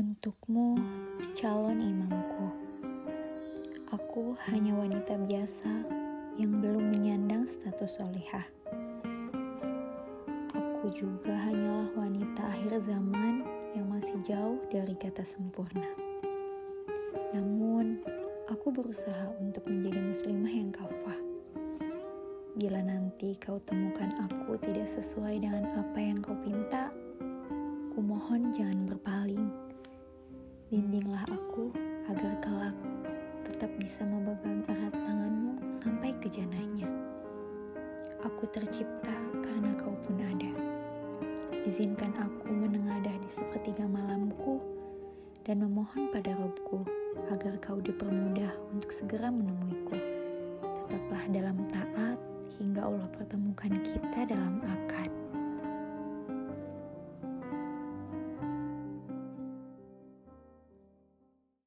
Untukmu, calon imamku. Aku hanya wanita biasa yang belum menyandang status solihah. Aku juga hanyalah wanita akhir zaman yang masih jauh dari kata sempurna. Namun, aku berusaha untuk menjadi muslimah yang kafah. Bila nanti kau temukan aku tidak sesuai dengan apa yang kau pinta, kumohon jangan. Bimbinglah aku agar kelak tetap bisa memegang erat tanganmu sampai ke janahnya. Aku tercipta karena kau pun ada. Izinkan aku menengadah di sepertiga malamku dan memohon pada Robku agar kau dipermudah untuk segera menemuiku. Tetaplah dalam taat hingga Allah pertemukan kita dalam.